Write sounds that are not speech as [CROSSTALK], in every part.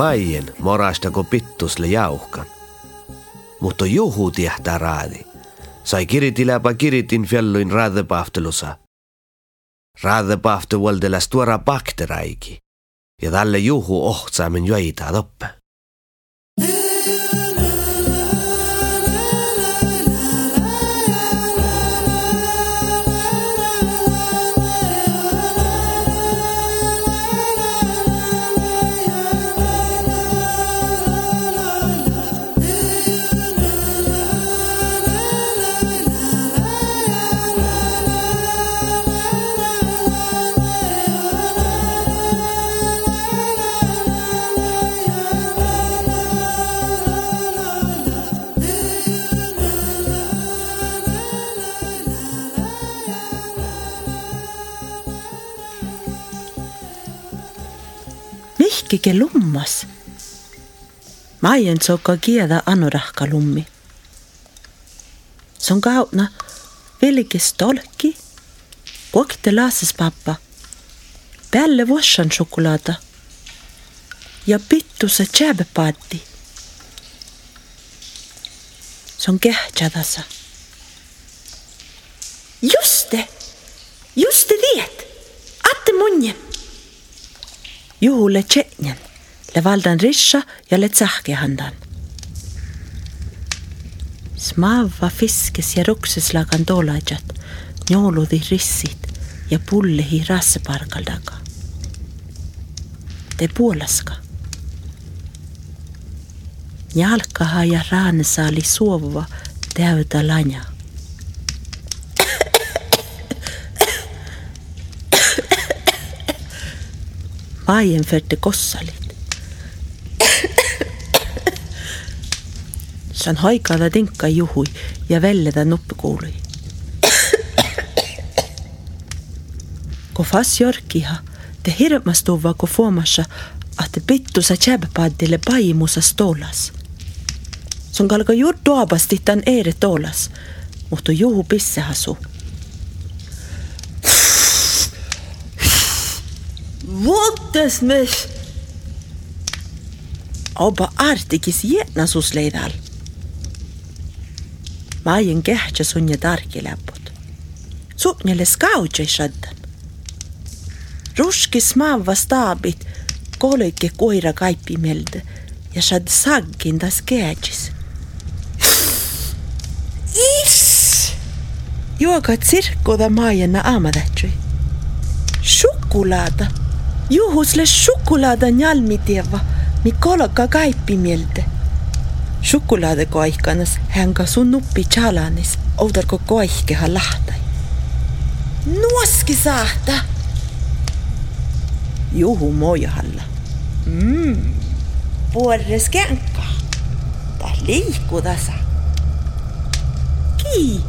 maien morastako pittusle jauhkan. Mutta juhu tiehtää raadi. Sai kiriti läpä kiritin fjalluin raadepahhtelussa. Raadepahte vuoltelas tuora bakteräiki. Ja tälle juhu ohtsaamen joita toppe. Mihkike lummas. Ma aion soka kieda anorahka lummi. Se on kautna velkes tolki, kuokte laases pappa, peale vuossan šokolaada ja pittuse tšääbepaati. Se on kehtsadassa. Juste, juste tiet, atte munje. Juhule tšetnjan, le valdan rissa ja le tsahki handan. Smava fiskes ja rukses lagan toolaidjat, jooludi rissid ja pullihi rassepargal taga. Te puolaska. Jalkaha ja raanesaali suova täytä lanja. Vaien färte kossalit. Saan haikada tinka juhui ja väljetä nuppikuului. Kun fas jorkiha, te hirmas tuva kun fuomassa, että pittusa tjäbpaddille paimusa stolas. Sun kalka juur tuopasti tän eere tolas, mutta juhu pissehasu. Vuottes mes! Oba artikis jätnasus leidal. Ma aion kehtsä sun ja tarki läput. Sunnille skautjai shaddan. Ruski smaava staabit, kolike koira kaipi melde ja shad saggin tas keetsis. Is! Juoka tsirkkuda maajana aamatähtsui. Šokolaada. Juhusle šokolaada njalmitieva, mi kolaka kaipi melde. Šokolaade koihkanas hänga sun nuppi chalanis, oudarko koihkeha lahtai. Nuoski saahta! Juhu mojahalla. Mm. Puolres känkka. Ta liikudasa. Kii.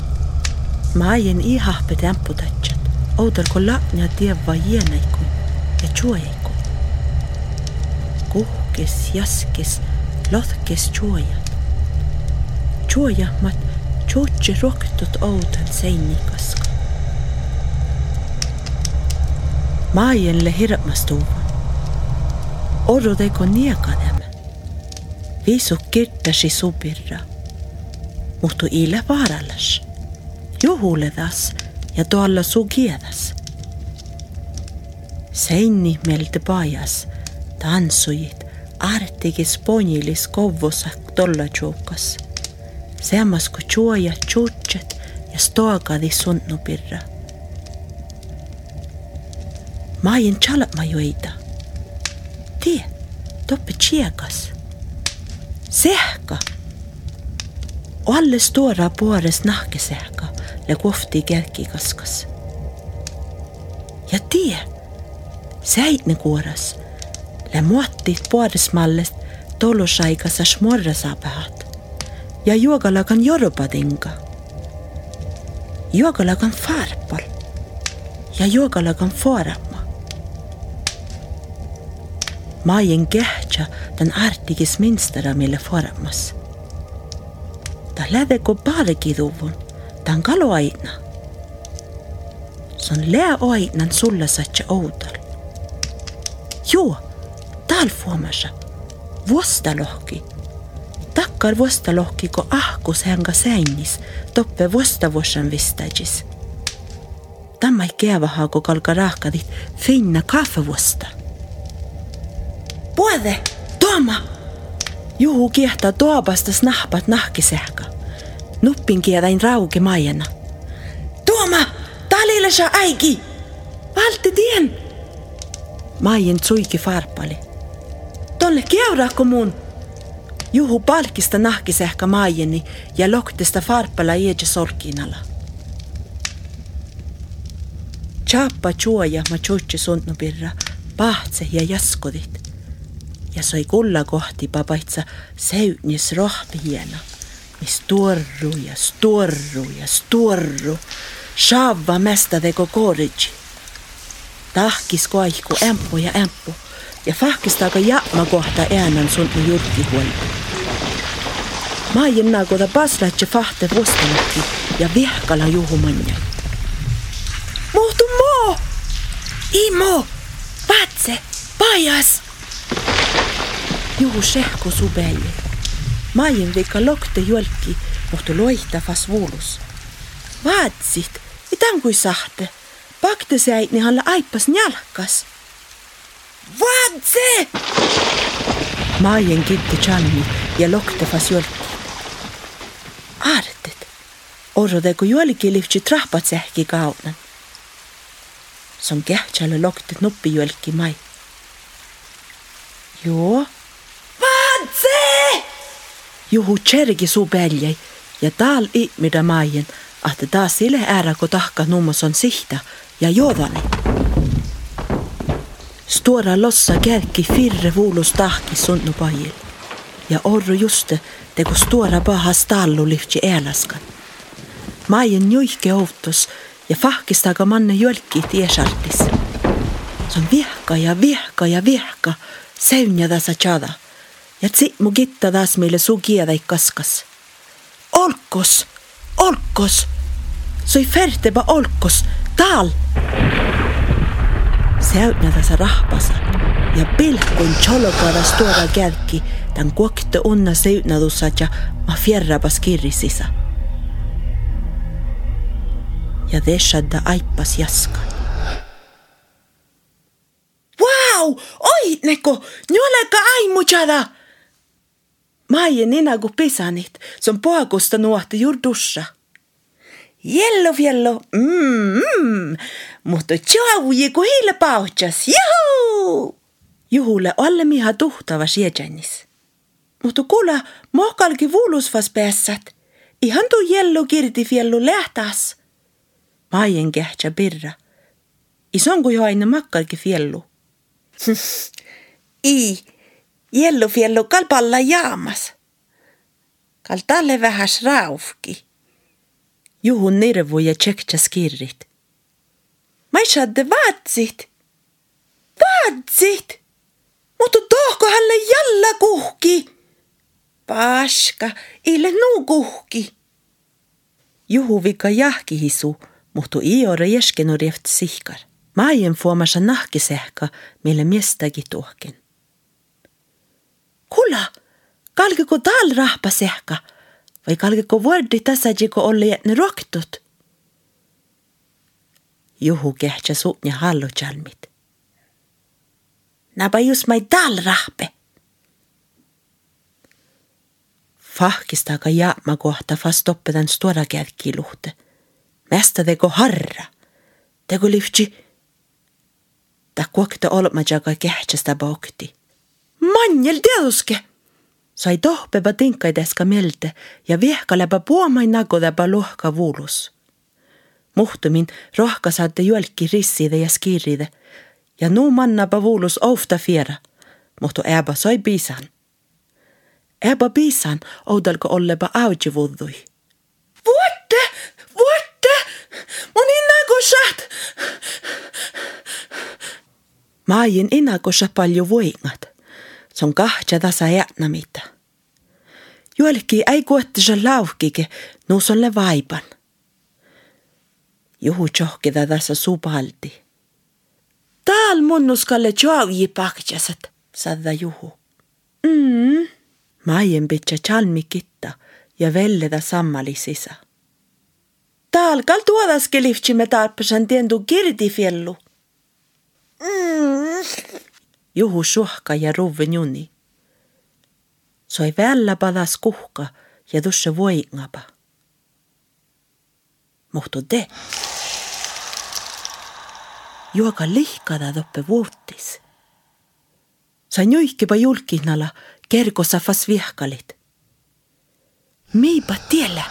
Mä aien ihahpe tämputatjat. Oudarko laknia tievva jienaikun ja chuojaikun. Kuhkes, jaskes, lohkes chuojat. Chuojahmat chuotsi roktut oudan seinikaska. Maajenle hirmas tuuvan. Orrodeko niekanemme. Viisu kirtasi subirra. Mutta ile vaarallas. Juhuledas ja tuolla sugiedas. Seinni meiltä pajas tanssuit artigis ponilis kovvosak tolla tšuukas. Seamas kui tšuoja tšutšet ja stoagadi sunnupirra. Ma aien tšalama juida. Tie, toppe tšiegas. Sehka. Alles tuora puores nahkesehka ja kohti kerki kaskas. Ja tie, säitne kuoras, le muottit puorismallest tollusaikas smorra saapähat. Ja juogalagan jorbatinga. Juogalagan farpal. Ja juogalagan foorama. Ma aien kehtsä tän artigis minstera mille foramas. Ta lädeko paalekiduvun tan kaloaina. Se on lää oainan sulla satsa oudal. Joo, tal fuomassa. vuostalohki. Takkar vuostalohki, ko ahkus hänga sännis, toppe vuostavuosan vistajis. Tämä ei kevahaa, kun kalka rahkadit finna kaffevuosta. Puode, Tuoma! Juhu kiehtaa tuopasta snahpat nahkisehka. Nuppin kiedäin rauke majana. Tuoma! Talille saa äiki! Valti tien! Maien suiki farpali. Tolle keuraako mun? Juhu palkista nahkisehka maieni ja loktista farpala iedje solkinala. Chappa chuoja ma chutsi sunnupirra, pahtse ja jaskodit. Ja sai kulla kohti papaitsa seutnis rohpi hiena, mis tuorru ja stuorru ja stuorru, shavva mesta teko koridži. Tahkis koihku ämpu ja ämpu ja fahkistaaga jamma kohta äänen sunnu jurki huolta. Mä jenna koda paslatse fahte vuostanakki ja vihkala juhumanja. Muhtu moo! Imo! Vatse! Pajas! Juhu sehko subelli. Maien vika lokte jolki, muhtu loihta fas vuulus. Vaatsit, itan kui sahte. Pakte säit niin halla aippas njalkas. Vaatse! Maien kitti chalmi ja lokte fas jolki. Artet. Orrode kun jolki liftsi trahpat sähki kaunan. Som kähtsälle loktet nuppi jolki mai. Joo. Vaatse! Juhu tsergi suu peljäi ja taal ihmida maien, että taas sille äärä kun tahka nummos on sihta ja joodani. Stora lossa kärki firre vuulus tahki sunnu pajil. Ja orru juste tegu stora paha stallu liftsi elaskan. Maien juihke outos ja fahkistaga manne jolki tiesartis. Se on vihka ja vihka ja vihka, seunjada sa tjada. Ja tsi mu gitta taas meille suu kiedäik kaskas. Olkos, olkos, soi ferteba olkos, taal. Seunjada sa rahpasa ja pilkun cholokada tuoda kärki tämän kuokte unna seunjadussa ja ma fierrabas kirrisisa. Ja deshadda aippas jaskan. Wow! Oi, neko! Njolega aimuchada! Maie ninagu pisanit, se on poakusta nuohti jurdussa. Jello fiello, mm, mm, mutta tjauji ku hiile pauhtsas, juhu! Juhulle alle miha tuhtava siedjännis. Mutta kuule, mohkalki vuulusvas päässät. Ihan tuu jello kirti fiellu lähtas. Maien kähtsä birra. Ison kuin jo aina makkalki fiellu. [LAUGHS] I, jellufiellu kal palla jaamas. Kal talle vähäs raufki. Juhun nirvu ja tsektsas kirrit. Mai sadde vaatsit. Vaatsit! Mutta tohko hälle jalla kuhki. Paska, ille nuu kuhki. Juhu vika jahkihisu, mutta iore jeskenu rieft sihkar. Maien fuomassa nahkisehka, mille miestäkin tuokin. Kula, kalkiko tal rahpasehka, vai kalkiko vuordi tasajiko olle jätne roktut? Juhu kehtsä suutnya hallujalmit. Napa just mai tal rahpe. Fahkistaka jaama kohta fast oppetan stora kärkiluhte. Mästä teko harra. Teko liftsi ta kuokta olmajaga kehtsästä bokti. Manjel teaduske! Sai tohpeba tinkaideska melte ja vihkaleba puomain nagodeba lohka vuulus. Muhtumin rohka saatte jolki risside ja skirride ja nuu mannaba vuulus ofta fiera, mutta äba sai piisan. Äba piisan oudalko olleba aujivuddui. Vuotte! Vuotte! Mun innakusat! Maajin inakossa paljon voimat. Se on kahtja tasa jätnamita. Juolki ei kuottisa lauhkike, nuusolle vaipan. Juhu tjohkida tässä supalti. Taal munnuskalle tjauji paktjasat, sadda Juhu. mm. ma aion pitsa chalmi kitta ja velleda sammali sisa. Täällä kal tuodaskin liftsimme tarpeeseen tiendu kirdifiellu. Mm. Juhu suhka ja ruvven juni sai välja padas kuhka ja tuossa voingapa. Muhtu te. Juoka lihkada toppe vuotis. Sain joikipa julkinnalla kergosafas vihkalit. Miipa tiellä.